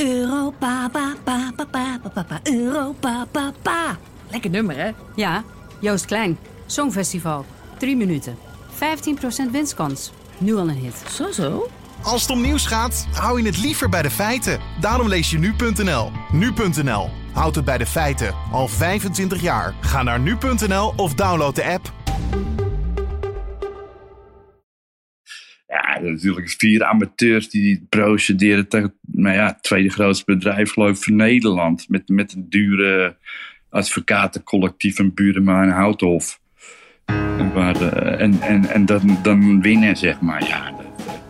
Europa, pa, pa, pa, pa, pa, pa, Europa, pa, pa. Lekker nummer, hè? Ja, Joost Klein. Songfestival. 3 minuten. 15% winstkans. Nu al een hit. Zo, zo. Als het om nieuws gaat, hou je het liever bij de feiten. Daarom lees je nu.nl. Nu.nl. Houd het bij de feiten. Al 25 jaar. Ga naar nu.nl of download de app. Natuurlijk vier amateurs die procederen tegen nou ja, het tweede grootste bedrijf geloof ik van Nederland. Met, met een dure advocatencollectief en Burenma en Houthof. En, waar, eh, en, en, en dan, dan winnen, zeg maar. Ja,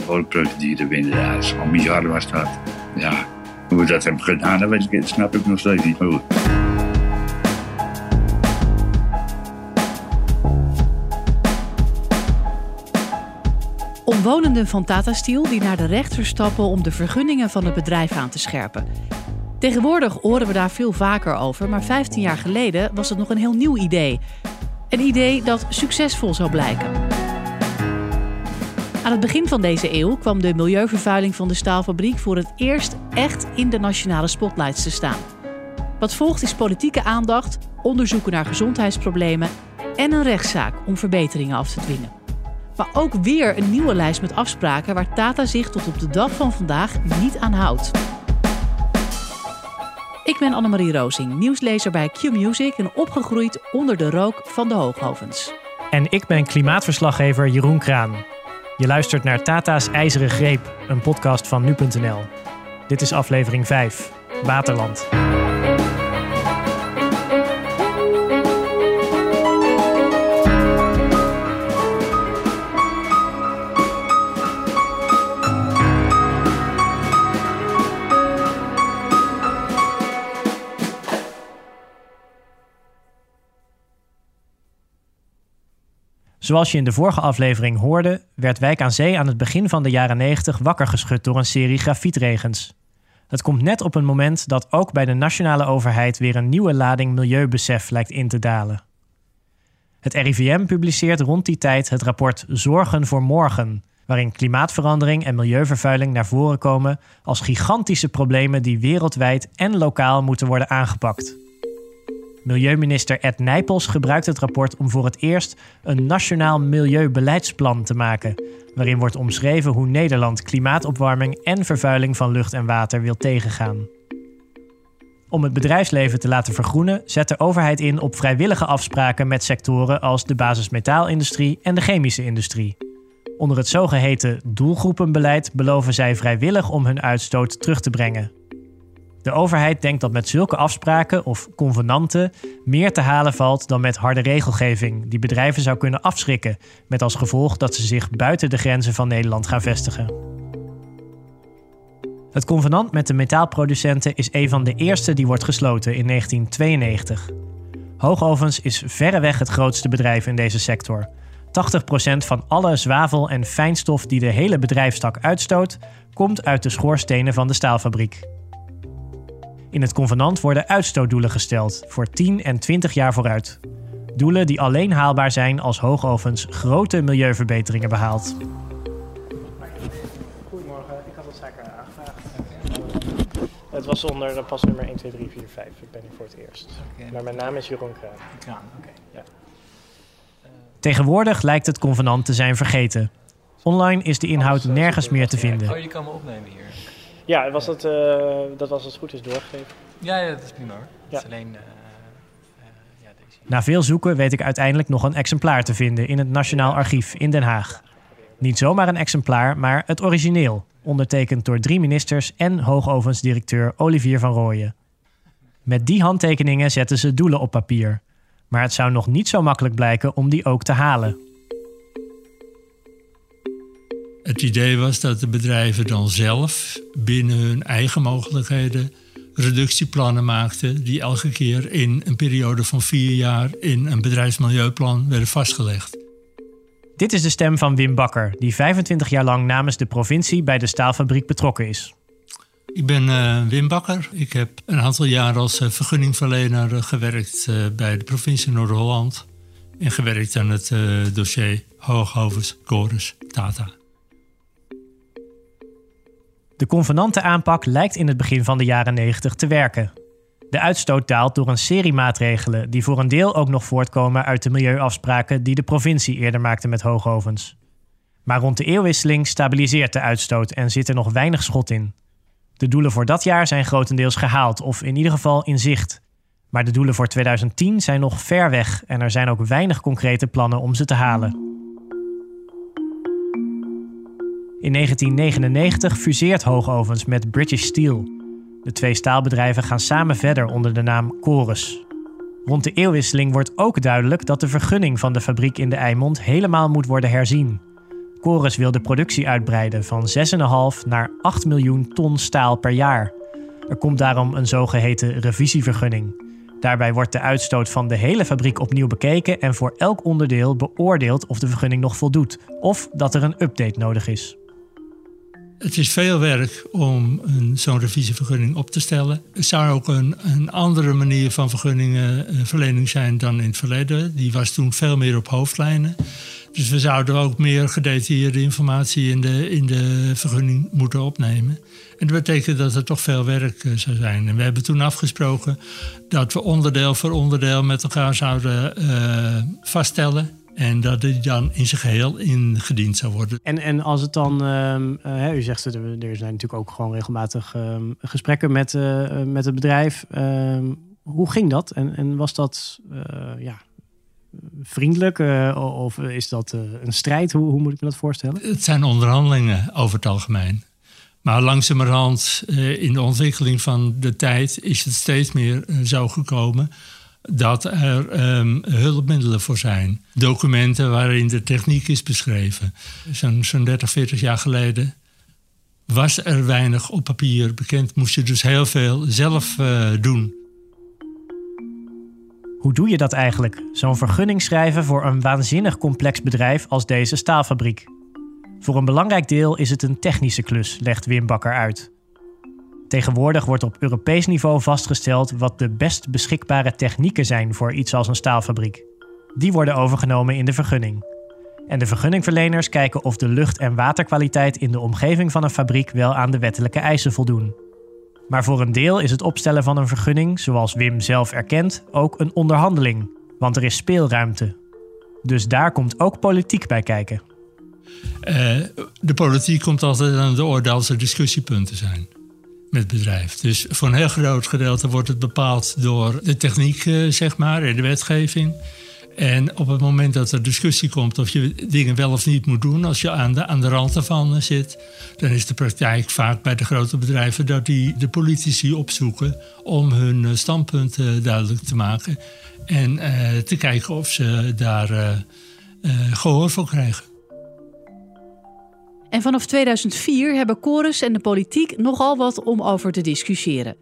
de, procedure winnen. Ja, dat is gewoon bizar was dat. Ja, hoe we dat hebben gedaan, dat weet ik, snap ik nog steeds niet. Omwonenden van Tata Steel die naar de rechter stappen om de vergunningen van het bedrijf aan te scherpen. Tegenwoordig horen we daar veel vaker over, maar 15 jaar geleden was het nog een heel nieuw idee. Een idee dat succesvol zou blijken. Aan het begin van deze eeuw kwam de milieuvervuiling van de staalfabriek voor het eerst echt in de nationale spotlights te staan. Wat volgt is politieke aandacht, onderzoeken naar gezondheidsproblemen en een rechtszaak om verbeteringen af te dwingen. Maar ook weer een nieuwe lijst met afspraken waar Tata zich tot op de dag van vandaag niet aan houdt. Ik ben Annemarie Rozing, nieuwslezer bij Q-Music en opgegroeid onder de rook van de Hooghovens. En ik ben klimaatverslaggever Jeroen Kraan. Je luistert naar Tata's IJzeren Greep, een podcast van nu.nl. Dit is aflevering 5, Waterland. Zoals je in de vorige aflevering hoorde, werd Wijk aan Zee aan het begin van de jaren 90 wakker geschud door een serie grafietregens. Het komt net op een moment dat ook bij de nationale overheid weer een nieuwe lading milieubesef lijkt in te dalen. Het RIVM publiceert rond die tijd het rapport Zorgen voor Morgen, waarin klimaatverandering en milieuvervuiling naar voren komen als gigantische problemen die wereldwijd en lokaal moeten worden aangepakt. Milieuminister Ed Nijpels gebruikt het rapport om voor het eerst een nationaal milieubeleidsplan te maken, waarin wordt omschreven hoe Nederland klimaatopwarming en vervuiling van lucht en water wil tegengaan. Om het bedrijfsleven te laten vergroenen, zet de overheid in op vrijwillige afspraken met sectoren als de basismetaalindustrie en de chemische industrie. Onder het zogeheten doelgroepenbeleid beloven zij vrijwillig om hun uitstoot terug te brengen. De overheid denkt dat met zulke afspraken of convenanten meer te halen valt dan met harde regelgeving, die bedrijven zou kunnen afschrikken, met als gevolg dat ze zich buiten de grenzen van Nederland gaan vestigen. Het convenant met de metaalproducenten is een van de eerste die wordt gesloten in 1992. Hoogovens is verreweg het grootste bedrijf in deze sector. 80% van alle zwavel en fijnstof die de hele bedrijfstak uitstoot, komt uit de schoorstenen van de staalfabriek. In het convenant worden uitstootdoelen gesteld voor 10 en 20 jaar vooruit. Doelen die alleen haalbaar zijn als Hoogovens grote milieuverbeteringen behaalt. Goedemorgen, ik had het zaken aangevraagd. Het was onder pasnummer 1, 2, 3, 4, 5. Ik ben hier voor het eerst. Maar mijn naam is Jeroen Kraan. Kraan, oké. Ja. Tegenwoordig lijkt het convenant te zijn vergeten. Online is de inhoud nergens meer te vinden. Oh, je kan me opnemen hier. Ja, was dat, uh, dat was als het goed is doorgegeven. Ja, ja dat is prima hoor. Ja. Het is alleen... Uh, ja, deze. Na veel zoeken weet ik uiteindelijk nog een exemplaar te vinden in het Nationaal Archief in Den Haag. Niet zomaar een exemplaar, maar het origineel, ondertekend door drie ministers en hoogovensdirecteur Olivier van Rooyen. Met die handtekeningen zetten ze doelen op papier. Maar het zou nog niet zo makkelijk blijken om die ook te halen. Het idee was dat de bedrijven dan zelf binnen hun eigen mogelijkheden reductieplannen maakten, die elke keer in een periode van vier jaar in een bedrijfsmilieuplan werden vastgelegd. Dit is de stem van Wim Bakker, die 25 jaar lang namens de provincie bij de staalfabriek betrokken is. Ik ben uh, Wim Bakker. Ik heb een aantal jaar als uh, vergunningverlener uh, gewerkt bij de provincie Noord-Holland. En gewerkt aan het dossier Hooghovens, Chorus, Tata. De convenante aanpak lijkt in het begin van de jaren 90 te werken. De uitstoot daalt door een serie maatregelen die voor een deel ook nog voortkomen uit de milieuafspraken die de provincie eerder maakte met hoogovens. Maar rond de eeuwwisseling stabiliseert de uitstoot en zit er nog weinig schot in. De doelen voor dat jaar zijn grotendeels gehaald of in ieder geval in zicht. Maar de doelen voor 2010 zijn nog ver weg en er zijn ook weinig concrete plannen om ze te halen. In 1999 fuseert Hoogovens met British Steel. De twee staalbedrijven gaan samen verder onder de naam Chorus. Rond de eeuwwisseling wordt ook duidelijk dat de vergunning van de fabriek in de Eimond helemaal moet worden herzien. Chorus wil de productie uitbreiden van 6,5 naar 8 miljoen ton staal per jaar. Er komt daarom een zogeheten revisievergunning. Daarbij wordt de uitstoot van de hele fabriek opnieuw bekeken en voor elk onderdeel beoordeeld of de vergunning nog voldoet of dat er een update nodig is. Het is veel werk om zo'n revisievergunning op te stellen. Het zou ook een, andere manier van vergunningenverlening zijn dan in het verleden. Die was toen veel meer op hoofdlijnen. Dus we zouden ook meer gedetailleerde informatie in de, in de vergunning moeten opnemen. En dat betekent dat er toch veel werk uh, zou zijn. En we hebben toen afgesproken dat we onderdeel voor onderdeel met elkaar zouden uh, vaststellen. En dat die dan in zijn geheel ingediend zou worden. En, en als het dan, uh, u zegt, er zijn natuurlijk ook gewoon regelmatig ehm, gesprekken met, met het bedrijf. Ehm, hoe ging dat? En, en was dat ja, vriendelijk? of is dat een strijd? Hoe, hoe moet ik me dat voorstellen? Het zijn onderhandelingen over het algemeen. Maar langzamerhand in de ontwikkeling van de tijd is het steeds meer zo gekomen dat er um, hulpmiddelen voor zijn. Documenten waarin de techniek is beschreven. Zo'n zo 30, 40 jaar geleden was er weinig op papier bekend. Moest je dus heel veel zelf uh, doen. Hoe doe je dat eigenlijk? Zo'n vergunning schrijven voor een waanzinnig complex bedrijf als deze staalfabriek. Voor een belangrijk deel is het een technische klus, legt Wim Bakker uit. Tegenwoordig wordt op Europees niveau vastgesteld wat de best beschikbare technieken zijn voor iets als een staalfabriek. Die worden overgenomen in de vergunning. En de vergunningverleners kijken of de lucht- en waterkwaliteit in de omgeving van een fabriek wel aan de wettelijke eisen voldoen. Maar voor een deel is het opstellen van een vergunning, zoals Wim zelf erkent, ook een onderhandeling, want er is speelruimte. Dus daar komt ook politiek bij kijken. Uh, de politiek komt altijd aan de orde als er discussiepunten zijn met bedrijf. Dus voor een heel groot gedeelte wordt het bepaald door de techniek, uh, zeg maar, en de wetgeving. En op het moment dat er discussie komt of je dingen wel of niet moet doen, als je aan de, aan de rand ervan uh, zit, dan is de praktijk vaak bij de grote bedrijven dat die de politici opzoeken om hun standpunten duidelijk te maken. En te kijken of ze daar gehoor voor krijgen. En vanaf 2004 hebben Chorus en de politiek nogal wat om over te discussiëren.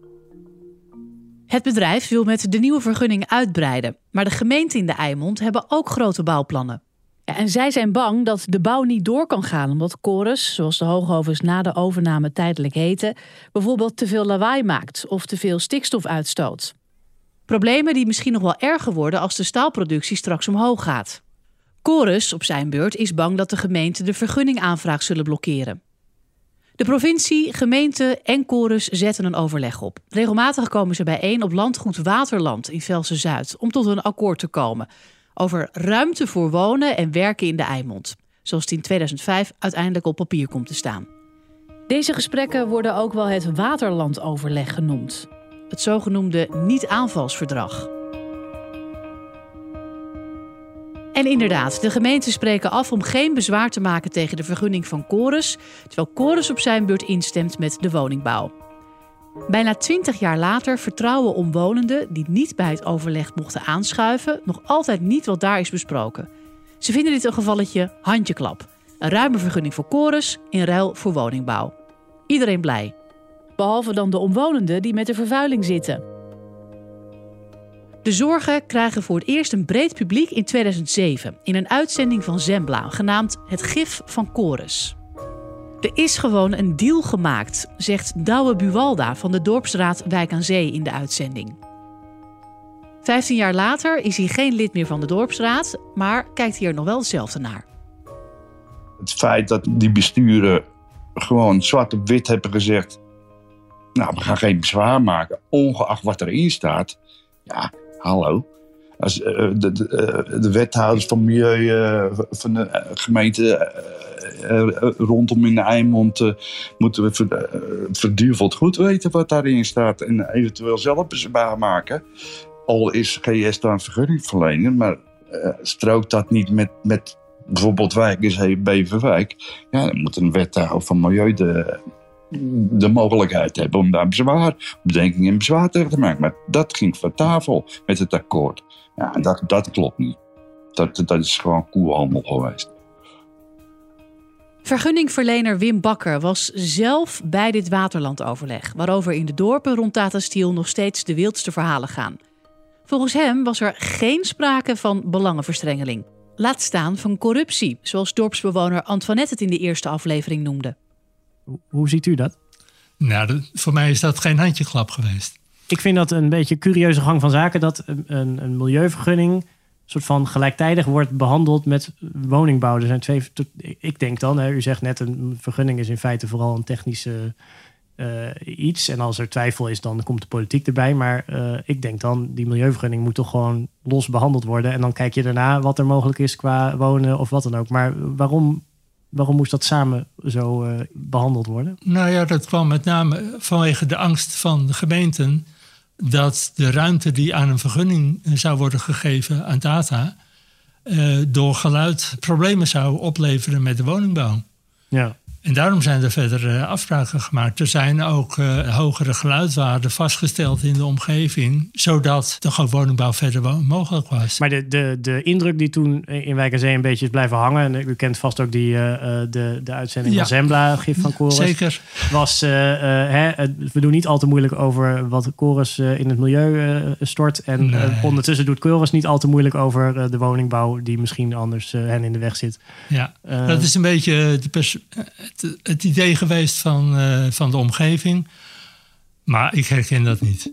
Het bedrijf wil met de nieuwe vergunning uitbreiden, maar de gemeenten in de Eimond hebben ook grote bouwplannen. En zij zijn bang dat de bouw niet door kan gaan omdat Chorus, zoals de hoogovens na de overname tijdelijk heten, bijvoorbeeld te veel lawaai maakt of te veel stikstof uitstoot. Problemen die misschien nog wel erger worden als de staalproductie straks omhoog gaat. Chorus, op zijn beurt, is bang dat de gemeente de vergunningaanvraag zullen blokkeren. De provincie, gemeente en Chorus zetten een overleg op. Regelmatig komen ze bijeen op landgoed Waterland in Velsen-Zuid om tot een akkoord te komen over ruimte voor wonen en werken in de Eimond, zoals het in 2005 uiteindelijk op papier komt te staan. Deze gesprekken worden ook wel het Waterlandoverleg genoemd, het zogenoemde niet-aanvalsverdrag. En inderdaad, de gemeenten spreken af om geen bezwaar te maken tegen de vergunning van Chorus, terwijl Chorus op zijn beurt instemt met de woningbouw. Bijna twintig jaar later vertrouwen omwonenden die niet bij het overleg mochten aanschuiven, nog altijd niet wat daar is besproken. Ze vinden dit een gevalletje handjeklap. Een ruime vergunning voor Chorus in ruil voor woningbouw. Iedereen blij. Behalve dan de omwonenden die met de vervuiling zitten. De zorgen krijgen voor het eerst een breed publiek in 2007 in een uitzending van Zembla, genaamd Het Gif van Chorus. Er is gewoon een deal gemaakt, zegt Douwe Buwalda van de dorpsraad Wijk aan Zee in de uitzending. Vijftien jaar later is hij geen lid meer van de dorpsraad, maar kijkt hier nog wel hetzelfde naar. Het feit dat die besturen gewoon zwart op wit hebben gezegd... Nou, we gaan geen bezwaar maken, ongeacht wat erin staat. Ja, hallo. Als uh, de, de, uh, de, wethouders van milieu van de gemeente rondom in de Eimond moeten we verduveld goed weten wat daarin staat. En eventueel zelf bezwaar maken. Al is GS dan vergunning verlenen, maar strookt dat niet met, met bijvoorbeeld wijk is Beverwijk. Ja, dan moet een wethouder van milieu de, de mogelijkheid hebben om daar bezwaar, bedenking en bezwaar tegen te maken. Maar dat ging van tafel met het akkoord. Ja, dat, dat klopt niet. Dat, dat is gewoon koehandel geweest. Vergunningverlener Wim Bakker was zelf bij dit waterlandoverleg, waarover in de dorpen rond Tata Steel nog steeds de wildste verhalen gaan. Volgens hem was er geen sprake van belangenverstrengeling. Laat staan van corruptie, zoals dorpsbewoner Antoinette het in de eerste aflevering noemde. Hoe ziet u dat? Nou, voor mij is dat geen handjeklap geweest. Ik vind dat een beetje een curieuze gang van zaken dat een, een milieuvergunning soort van gelijktijdig wordt behandeld met woningbouw. Er zijn twee. Ik denk dan, hè, u zegt net, een vergunning is in feite vooral een technische uh, iets. En als er twijfel is, dan komt de politiek erbij. Maar uh, ik denk dan, die milieuvergunning moet toch gewoon los behandeld worden. En dan kijk je daarna wat er mogelijk is qua wonen of wat dan ook. Maar waarom Waarom moest dat samen zo uh, behandeld worden? Nou ja, dat kwam met name vanwege de angst van de gemeenten dat de ruimte die aan een vergunning zou worden gegeven aan data uh, door geluid problemen zou opleveren met de woningbouw. Ja. En daarom zijn er verder uh, afspraken gemaakt. Er zijn ook uh, hogere geluidwaarden vastgesteld in de omgeving, zodat de woningbouw verder mogelijk was. Maar de, de, de indruk die toen in Wijk aan Zee een beetje is blijven hangen, en u kent vast ook die, uh, de, de uitzending ja. van Zembla, Gif van Chorus. Zeker. Was, hè, we doen niet al te moeilijk over wat Chorus in het milieu stort. En nee. ondertussen doet Chorus niet al te moeilijk over de woningbouw die misschien anders hen in de weg zit. Ja, dat is een beetje de het, het, idee geweest van, uh, van de omgeving. Maar ik herken dat niet.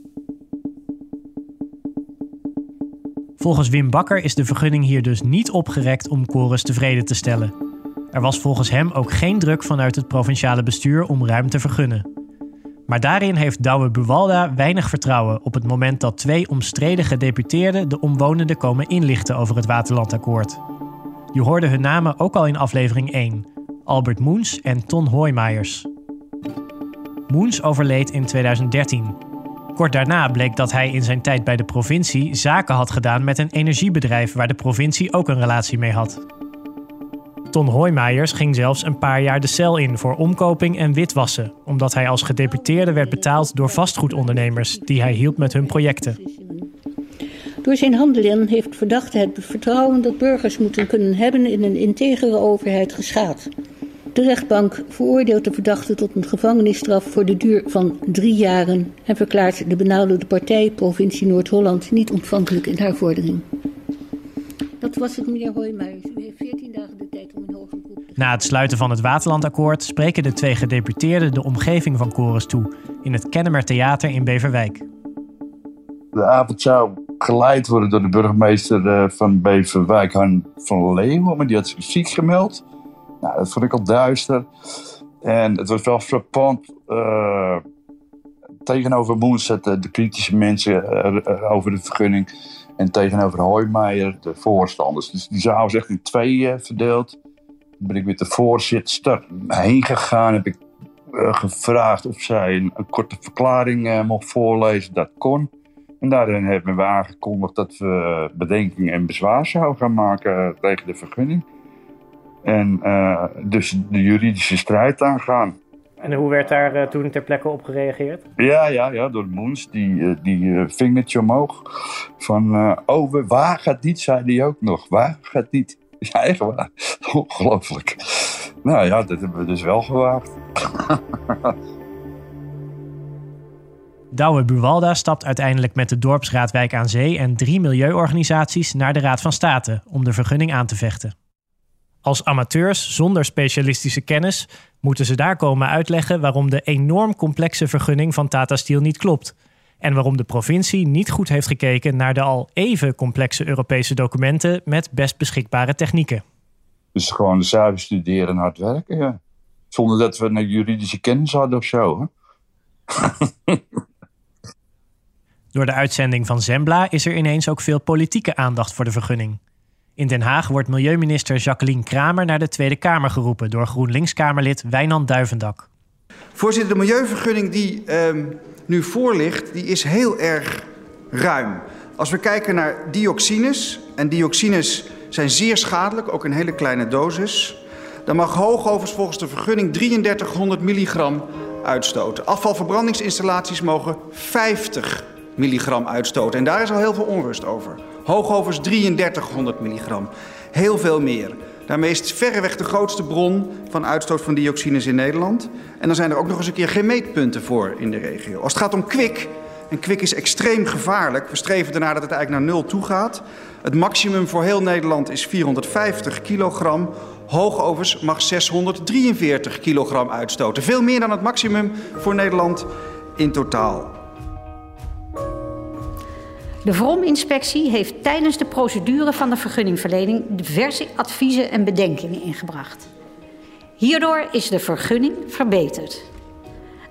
Volgens Wim Bakker is de vergunning hier dus niet opgerekt om Chorus tevreden te stellen. Er was volgens hem ook geen druk vanuit het provinciale bestuur om ruim te vergunnen. Maar daarin heeft Douwe Buwalda weinig vertrouwen op het moment dat twee omstreden gedeputeerden de omwonenden komen inlichten over het Waterlandakkoord. Je hoorde hun namen ook al in aflevering 1, Albert Moens en Ton Hoijmaiers. Moens overleed in 2013. Kort daarna bleek dat hij in zijn tijd bij de provincie zaken had gedaan met een energiebedrijf waar de provincie ook een relatie mee had. Ton Hoijmaiers ging zelfs een paar jaar de cel in voor omkoping en witwassen, omdat hij als gedeputeerde werd betaald door vastgoedondernemers die hij hielp met hun projecten. Door zijn handelen heeft verdachte het vertrouwen dat burgers moeten kunnen hebben in een integere overheid geschaad. De rechtbank veroordeelt de verdachte tot een gevangenisstraf voor de duur van drie jaren en verklaart de benauwde partij, provincie Noord-Holland, niet ontvankelijk in haar vordering. Dat was het, meneer Hoijmaiers. U heeft 14 dagen de tijd om een hoge beroep te Na het sluiten van het Waterlandakkoord spreken de twee gedeputeerden de omgeving van Chorus toe in het Kennemer Theater in Beverwijk. De avond zou geleid worden door de burgemeester uh, van Beverwijk, Han van Leeuwen, maar die had zich ziek gemeld. Nou, dat vond ik al duister. En het was wel frappant. Uh, tegenover zaten de kritische mensen uh, over de vergunning. En tegenover Hoijmeijer de voorstanders. Dus die zaal was echt in twee verdeeld. Dan ben ik met de voorzitter heen gegaan. Heb ik gevraagd of zij een, korte verklaring mocht voorlezen. Dat kon. En daarin hebben we aangekondigd dat we bedenking en bezwaar zouden gaan maken tegen de vergunning. En uh, dus de juridische strijd aangaan. En hoe werd daar uh, toen ter plekke op gereageerd? Ja, ja, ja door Moens, die, uh, die vingertje omhoog. Van, oh, we wagen het niet, zei hij ook nog. Wagen het niet. Ja, echt waar. Ongelooflijk. Nou ja, dat hebben we dus wel gewaagd. Douwe Buwalda stapt uiteindelijk met de dorpsraad Wijk aan Zee en drie milieuorganisaties naar de Raad van State om de vergunning aan te vechten. Als amateurs zonder specialistische kennis moeten ze daar komen uitleggen waarom de enorm complexe vergunning van Tata Steel niet klopt. En waarom de provincie niet goed heeft gekeken naar de al even complexe Europese documenten met best beschikbare technieken. Dus gewoon zuiver studeren en hard werken, ja. Zonder dat we een juridische kennis hadden of zo. Hè? Door de uitzending van Zembla is er ineens ook veel politieke aandacht voor de vergunning. In Den Haag wordt milieuminister Jacqueline Kramer naar de Tweede Kamer geroepen door GroenLinks-Kamerlid Wijnand Duivendak. Voorzitter, de milieuvergunning die ehm, nu voor ligt, die is heel erg ruim. Als we kijken naar dioxines, en dioxines zijn zeer schadelijk, ook in hele kleine dosis, dan mag hoogovens volgens de vergunning 3300 milligram uitstoten. Afvalverbrandingsinstallaties mogen 50 milligram uitstoten. En daar is al heel veel onrust over. Hoogovens 3300 milligram. Heel veel meer. Daarmee is het verreweg de grootste bron van uitstoot van dioxines in Nederland. En dan zijn er ook nog eens een keer geen meetpunten voor in de regio. Als het gaat om kwik, en kwik is extreem gevaarlijk. We streven ernaar dat het eigenlijk naar nul toe gaat. Het maximum voor heel Nederland is 450 kilogram. Hoogovens mag 643 kilogram uitstoten. Veel meer dan het maximum voor Nederland in totaal. De VROM-inspectie heeft tijdens de procedure van de vergunningverlening diverse adviezen en bedenkingen ingebracht. Hierdoor is de vergunning verbeterd.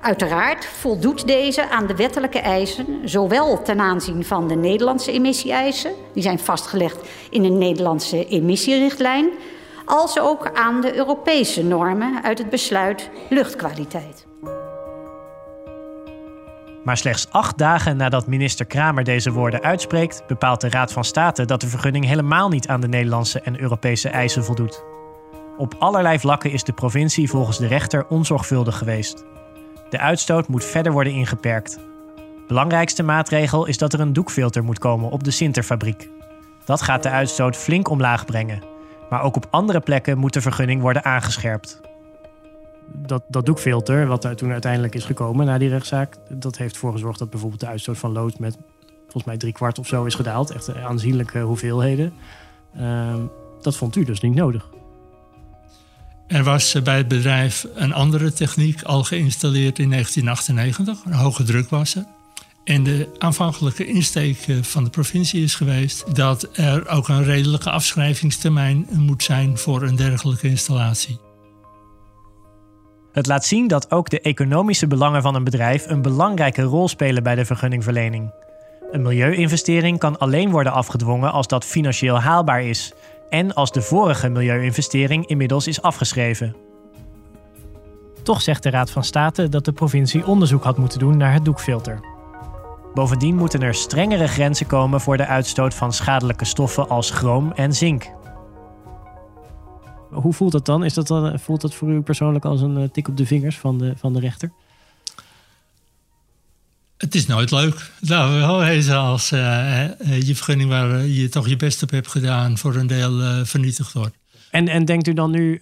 Uiteraard voldoet deze aan de wettelijke eisen, zowel ten aanzien van de Nederlandse emissie-eisen, die zijn vastgelegd in de Nederlandse emissierichtlijn, als ook aan de Europese normen uit het besluit luchtkwaliteit. Maar slechts acht dagen nadat minister Kramer deze woorden uitspreekt, bepaalt de Raad van State dat de vergunning helemaal niet aan de Nederlandse en Europese eisen voldoet. Op allerlei vlakken is de provincie volgens de rechter onzorgvuldig geweest. De uitstoot moet verder worden ingeperkt. Belangrijkste maatregel is dat er een doekfilter moet komen op de Sinterfabriek. Dat gaat de uitstoot flink omlaag brengen. Maar ook op andere plekken moet de vergunning worden aangescherpt dat, dat doekfilter, wat er toen uiteindelijk is gekomen na die rechtszaak, dat heeft ervoor gezorgd dat bijvoorbeeld de uitstoot van lood met volgens mij drie kwart of zo is gedaald. Echt aanzienlijke hoeveelheden. Uh, dat vond u dus niet nodig. Er was bij het bedrijf een andere techniek al geïnstalleerd in 1998. Een hoge druk was er. En de aanvankelijke insteek eh, van de provincie is geweest dat er ook een redelijke afschrijvingstermijn moet zijn voor een dergelijke installatie. Het laat zien dat ook de economische belangen van een bedrijf een belangrijke rol spelen bij de vergunningverlening. Een milieuinvestering kan alleen worden afgedwongen als dat financieel haalbaar is en als de vorige milieuinvestering inmiddels is afgeschreven. Toch zegt de Raad van State dat de provincie onderzoek had moeten doen naar het doekfilter. Bovendien moeten er strengere grenzen komen voor de uitstoot van schadelijke stoffen als chroom en zink. Hoe voelt dat dan? Is dat dan voelt dat voor u persoonlijk als een eh, tik op de vingers van de, van de rechter? Het is nooit leuk. Nou, wel als uh, je vergunning waar je toch je best op hebt gedaan voor een deel uh, vernietigd wordt. En, en denkt u dan nu,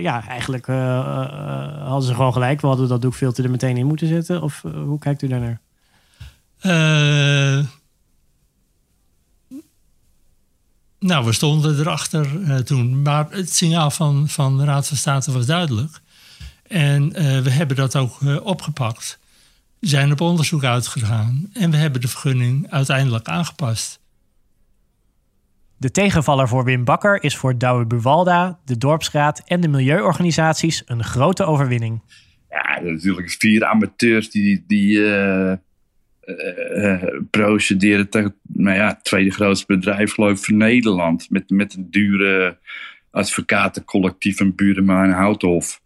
ja, eigenlijk hadden ze gewoon gelijk. We hadden dat doekfilter er meteen in moeten zetten. Of hoe kijkt u daarnaar? Nou, we stonden erachter uh, toen. Maar het signaal van, van de Raad van State was duidelijk. En uh, we hebben dat ook uh, opgepakt. Zijn op onderzoek uitgegaan. En we hebben de vergunning uiteindelijk aangepast. De tegenvaller voor Wim Bakker is voor Douwe Buwalda, de dorpsraad en de milieuorganisaties een grote overwinning. Ja, natuurlijk vier amateurs die, die uh, procederen tegen nou ja, het tweede grootste bedrijf geloof ik van Nederland. Met, met een dure advocatencollectief en Buurma en Houthof.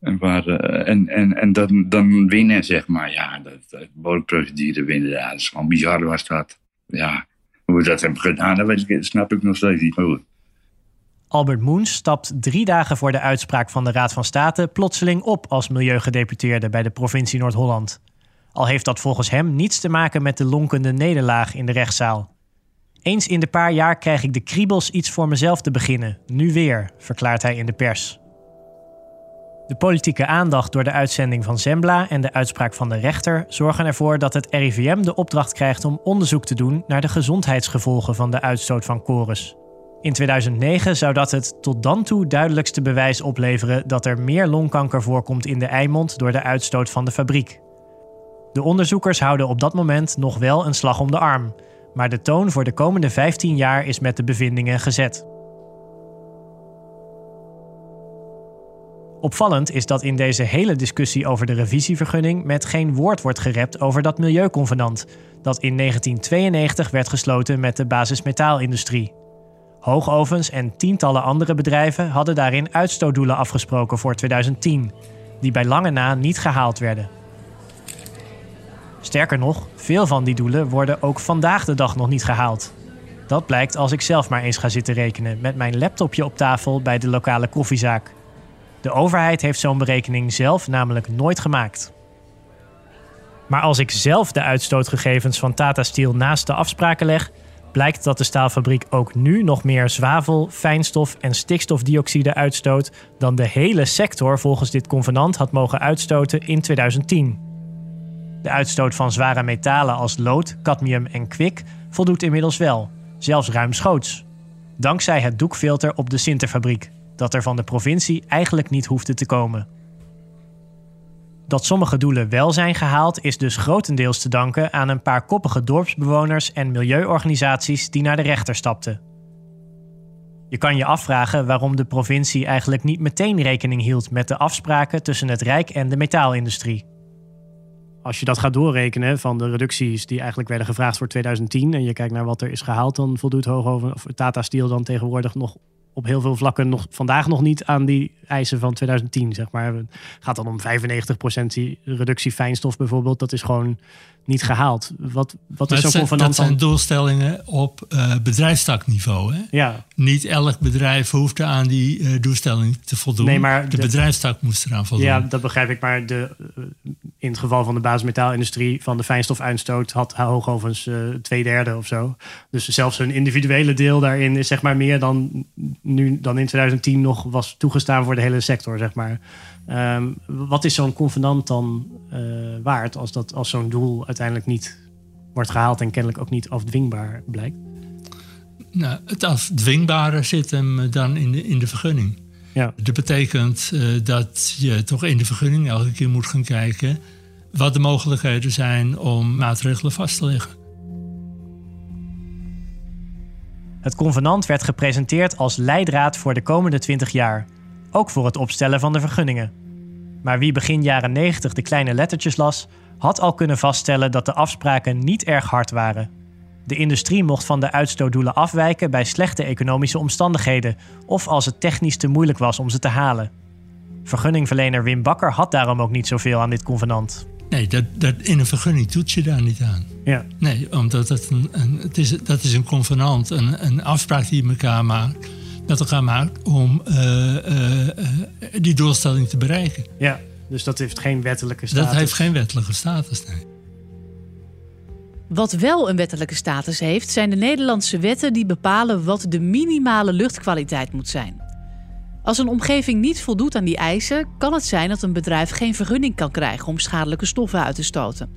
En, waar, uh, en, en, en dan, dan winnen, zeg maar. Ja, dat, bodemprocedure winnen, ja, dat is gewoon bizar was dat. Ja, hoe we dat hebben gedaan, dat weet ik, snap ik nog steeds niet. Goed. Albert Moens stapt drie dagen voor de uitspraak van de Raad van State plotseling op als milieugedeputeerde bij de provincie Noord-Holland. Al heeft dat volgens hem niets te maken met de lonkende nederlaag in de rechtszaal. Eens in de paar jaar krijg ik de kriebels iets voor mezelf te beginnen. Nu weer, verklaart hij in de pers. De politieke aandacht door de uitzending van Zembla en de uitspraak van de rechter zorgen ervoor dat het RIVM de opdracht krijgt om onderzoek te doen naar de gezondheidsgevolgen van de uitstoot van Chorus. In 2009 zou dat het tot dan toe duidelijkste bewijs opleveren dat er meer longkanker voorkomt in de Eimond door de uitstoot van de fabriek. De onderzoekers houden op dat moment nog wel een slag om de arm, maar de toon voor de komende 15 jaar is met de bevindingen gezet. Opvallend is dat in deze hele discussie over de revisievergunning met geen woord wordt gerept over dat milieuconvenant, dat in 1992 werd gesloten met de basismetaalindustrie. Hoogovens en tientallen andere bedrijven hadden daarin uitstootdoelen afgesproken voor 2010, die bij lange na niet gehaald werden. Sterker nog, veel van die doelen worden ook vandaag de dag nog niet gehaald. Dat blijkt als ik zelf maar eens ga zitten rekenen met mijn laptopje op tafel bij de lokale koffiezaak. De overheid heeft zo'n berekening zelf namelijk nooit gemaakt. Maar als ik zelf de uitstootgegevens van Tata Steel naast de afspraken leg, blijkt dat de staalfabriek ook nu nog meer zwavel, fijnstof en stikstofdioxide uitstoot dan de hele sector volgens dit convenant had mogen uitstoten in 2010. De uitstoot van zware metalen als lood, cadmium en kwik voldoet inmiddels wel, zelfs ruimschoots. Dankzij het doekfilter op de Sinterfabriek, dat er van de provincie eigenlijk niet hoefde te komen. Dat sommige doelen wel zijn gehaald is dus grotendeels te danken aan een paar koppige dorpsbewoners en milieuorganisaties die naar de rechter stapten. Je kan je afvragen waarom de provincie eigenlijk niet meteen rekening hield met de afspraken tussen het Rijk en de metaalindustrie. Als je dat gaat doorrekenen van de reducties die eigenlijk werden gevraagd voor 2010 en je kijkt naar wat er is gehaald, dan voldoet Hoogoven of Tata Steel dan tegenwoordig nog op heel veel vlakken nog vandaag nog niet aan die eisen van 2010. Zeg maar. Het gaat dan om 95% die reductie fijnstof bijvoorbeeld. Dat is gewoon niet gehaald. Wat, wat is zo'n convenant Dat zijn doelstellingen op uh, bedrijfstakniveau. Hè? Ja. Niet elk bedrijf hoeft aan die uh, doelstelling te voldoen. Nee, maar de, de, bedrijfstak moest eraan voldoen. Ja, dat begrijp ik. Maar de, uh, in het geval van de basismetaalindustrie van de fijnstofuitstoot had hoogovens twee derde of zo. Dus zelfs een individuele deel daarin is zeg maar meer dan nu dan in 2010 nog was toegestaan voor de hele sector, zeg maar. Um, wat is zo'n convenant dan uh, waard als, dat, als zo'n doel uiteindelijk niet wordt gehaald en kennelijk ook niet afdwingbaar blijkt? Nou, het afdwingbare zit hem dan in de, in de vergunning. Ja. Dat betekent uh, dat je toch in de vergunning elke keer moet gaan kijken wat de mogelijkheden zijn om maatregelen vast te leggen. Het convenant werd gepresenteerd als leidraad voor de komende 20 jaar, ook voor het opstellen van de vergunningen. Maar wie begin jaren 90 de kleine lettertjes las, had al kunnen vaststellen dat de afspraken niet erg hard waren. De industrie mocht van de uitstootdoelen afwijken bij slechte economische omstandigheden of als het technisch te moeilijk was om ze te halen. Vergunningverlener Wim Bakker had daarom ook niet zoveel aan dit convenant. Nee, dat, dat, in een vergunning doet je daar niet aan. Ja. Nee, omdat dat een, een, het is, dat is een convenant, een, een afspraak die je elkaar maakt, met elkaar maakt om uh, uh, die doelstelling te bereiken. Ja, dus dat heeft geen wettelijke status. Dat heeft geen wettelijke status, nee. Wat wel een wettelijke status heeft, zijn de Nederlandse wetten die bepalen wat de minimale luchtkwaliteit moet zijn. Als een omgeving niet voldoet aan die eisen, kan het zijn dat een bedrijf geen vergunning kan krijgen om schadelijke stoffen uit te stoten.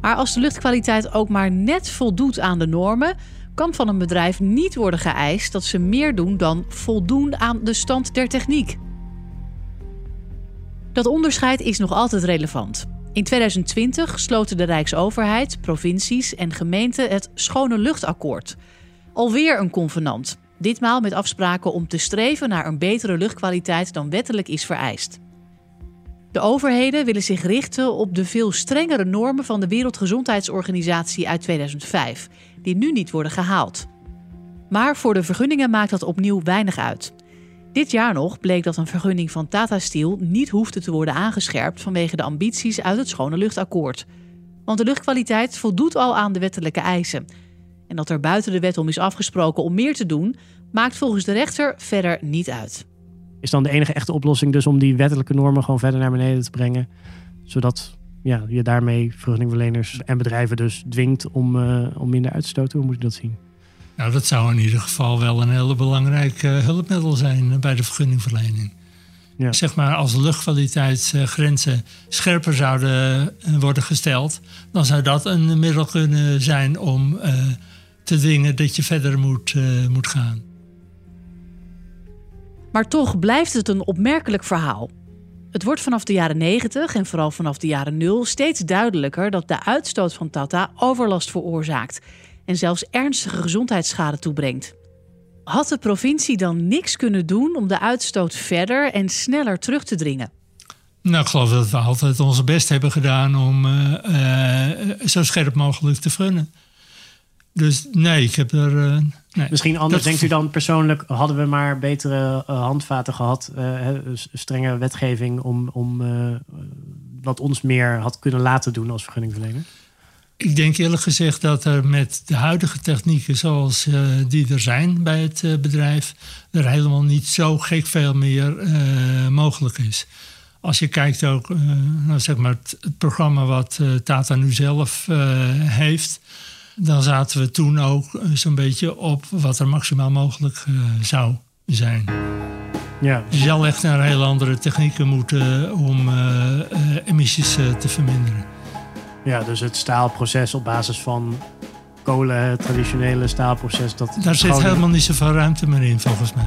Maar als de luchtkwaliteit ook maar net voldoet aan de normen, kan van een bedrijf niet worden geëist dat ze meer doen dan voldoen aan de stand der techniek. Dat onderscheid is nog altijd relevant. In 2020 sloten de Rijksoverheid, provincies en gemeenten het Schone Luchtakkoord. Alweer een convenant, ditmaal met afspraken om te streven naar een betere luchtkwaliteit dan wettelijk is vereist. De overheden willen zich richten op de veel strengere normen van de Wereldgezondheidsorganisatie uit 2005, die nu niet worden gehaald. Maar voor de vergunningen maakt dat opnieuw weinig uit. Dit jaar nog bleek dat een vergunning van Tata Steel niet hoefde te worden aangescherpt vanwege de ambities uit het Schone Luchtakkoord. Want de luchtkwaliteit voldoet al aan de wettelijke eisen. En dat er buiten de wet om is afgesproken om meer te doen, maakt volgens de rechter verder niet uit. Is dan de enige echte oplossing dus om die wettelijke normen gewoon verder naar beneden te brengen, zodat ja, je daarmee vergunningverleners en bedrijven dus dwingt om, uh, om minder uit te stoten? Hoe moet je dat zien? Nou, dat zou in ieder geval wel een hele belangrijk uh, hulpmiddel zijn bij de vergunningverlening. Ja. Zeg maar, als de luchtkwaliteitsgrenzen scherper zouden worden gesteld, dan zou dat een middel kunnen zijn om uh, te dwingen dat je verder moet, uh, moet gaan. Maar toch blijft het een opmerkelijk verhaal. Het wordt vanaf de jaren 90 en vooral vanaf de jaren 0 steeds duidelijker dat de uitstoot van Tata overlast veroorzaakt en zelfs ernstige gezondheidsschade toebrengt. Had de provincie dan niks kunnen doen om de uitstoot verder en sneller terug te dringen? Nou, ik geloof dat we altijd ons best hebben gedaan om uh, uh, zo scherp mogelijk te funnen. Dus nee, ik heb er. Uh, nee. Misschien anders dat... denkt u dan persoonlijk, hadden we maar betere handvaten gehad, strenge wetgeving om, om wat ons meer had kunnen laten doen als vergunningverlener? Ik denk eerlijk gezegd dat er met de huidige technieken zoals uh, die er zijn bij het uh, bedrijf, er helemaal niet zo gek veel meer uh, mogelijk is. Als je kijkt ook nou zeg maar het, het programma wat Tata nu zelf heeft, dan zaten we toen ook zo'n beetje op wat er maximaal mogelijk zou zijn. Ja. Je zal echt naar heel andere technieken moeten om emissies te verminderen. Ja, dus het staalproces op basis van kolen, het traditionele staalproces. Dat Daar zit helemaal niet zoveel ruimte meer in, volgens mij.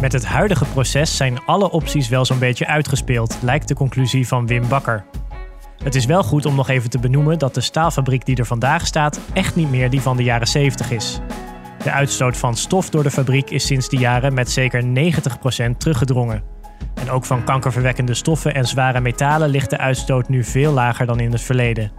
Met het huidige proces zijn alle opties wel zo'n beetje uitgespeeld, lijkt de conclusie van Wim Bakker. Het is wel goed om nog even te benoemen dat de staalfabriek die er vandaag staat echt niet meer die van de jaren 70 is. De uitstoot van stof door de fabriek is sinds die jaren met zeker 90% teruggedrongen. En ook van kankerverwekkende stoffen en zware metalen ligt de uitstoot nu veel lager dan in het verleden.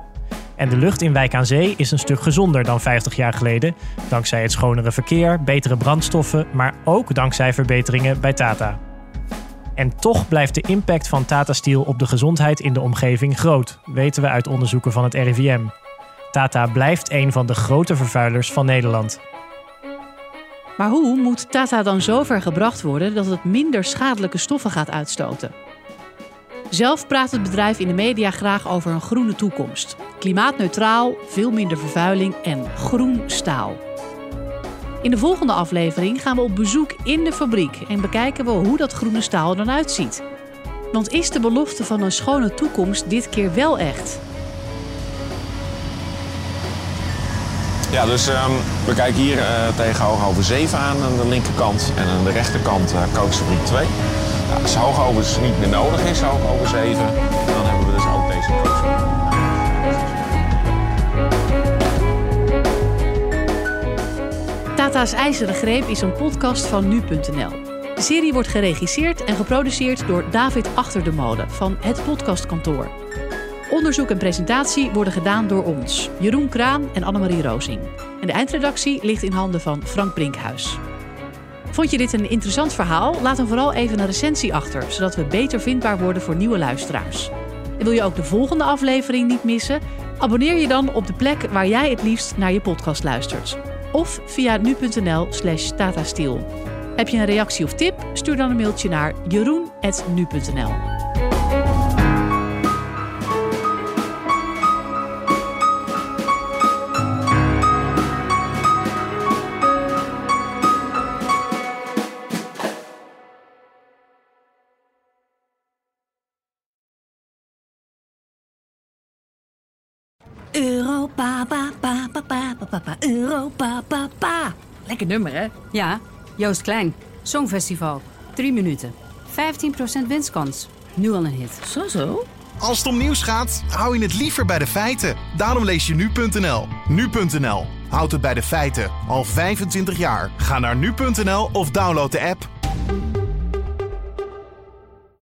En de lucht in Wijk aan Zee is een stuk gezonder dan 50 jaar geleden, dankzij het schonere verkeer, betere brandstoffen, maar ook dankzij verbeteringen bij Tata. En toch blijft de impact van Tata Steel op de gezondheid in de omgeving groot, weten we uit onderzoeken van het RIVM. Tata blijft een van de grote vervuilers van Nederland. Maar hoe moet Tata dan zover gebracht worden dat het minder schadelijke stoffen gaat uitstoten? Zelf praat het bedrijf in de media graag over een groene toekomst. Klimaatneutraal, veel minder vervuiling en groen staal. In de volgende aflevering gaan we op bezoek in de fabriek en bekijken we hoe dat groene staal er dan uitziet. Want is de belofte van een schone toekomst dit keer wel echt? Ja, dus um, we kijken hier uh, tegen Hooghoven 7 aan aan de linkerkant en aan de rechterkant uh, Kookfabriek 2. Ja, als Hooghoven niet meer nodig is, Hooghoven 7, dan hebben we dus ook deze kookfabriek. Tata's IJzeren Greep is een podcast van nu.nl. De serie wordt geregisseerd en geproduceerd door David Achter de Molen van het Podcastkantoor. Onderzoek en presentatie worden gedaan door ons, Jeroen Kraan en Annemarie Rozing. En de eindredactie ligt in handen van Frank Brinkhuis. Vond je dit een interessant verhaal? Laat dan vooral even een recensie achter, zodat we beter vindbaar worden voor nieuwe luisteraars. En wil je ook de volgende aflevering niet missen? Abonneer je dan op de plek waar jij het liefst naar je podcast luistert. Of via nu.nl/slash. Heb je een reactie of tip? Stuur dan een mailtje naar jeroen.nu.nl. pa, pa, pa, pa, pa, pa, Europa, pa, pa. Lekker nummer, hè? Ja, Joost Klein. Songfestival. Drie minuten. 15% winstkans. Nu al een hit. Zo, zo. Als het om nieuws gaat, hou je het liever bij de feiten. Daarom lees je nu.nl. Nu.nl. Houd het bij de feiten. Al 25 jaar. Ga naar nu.nl of download de app.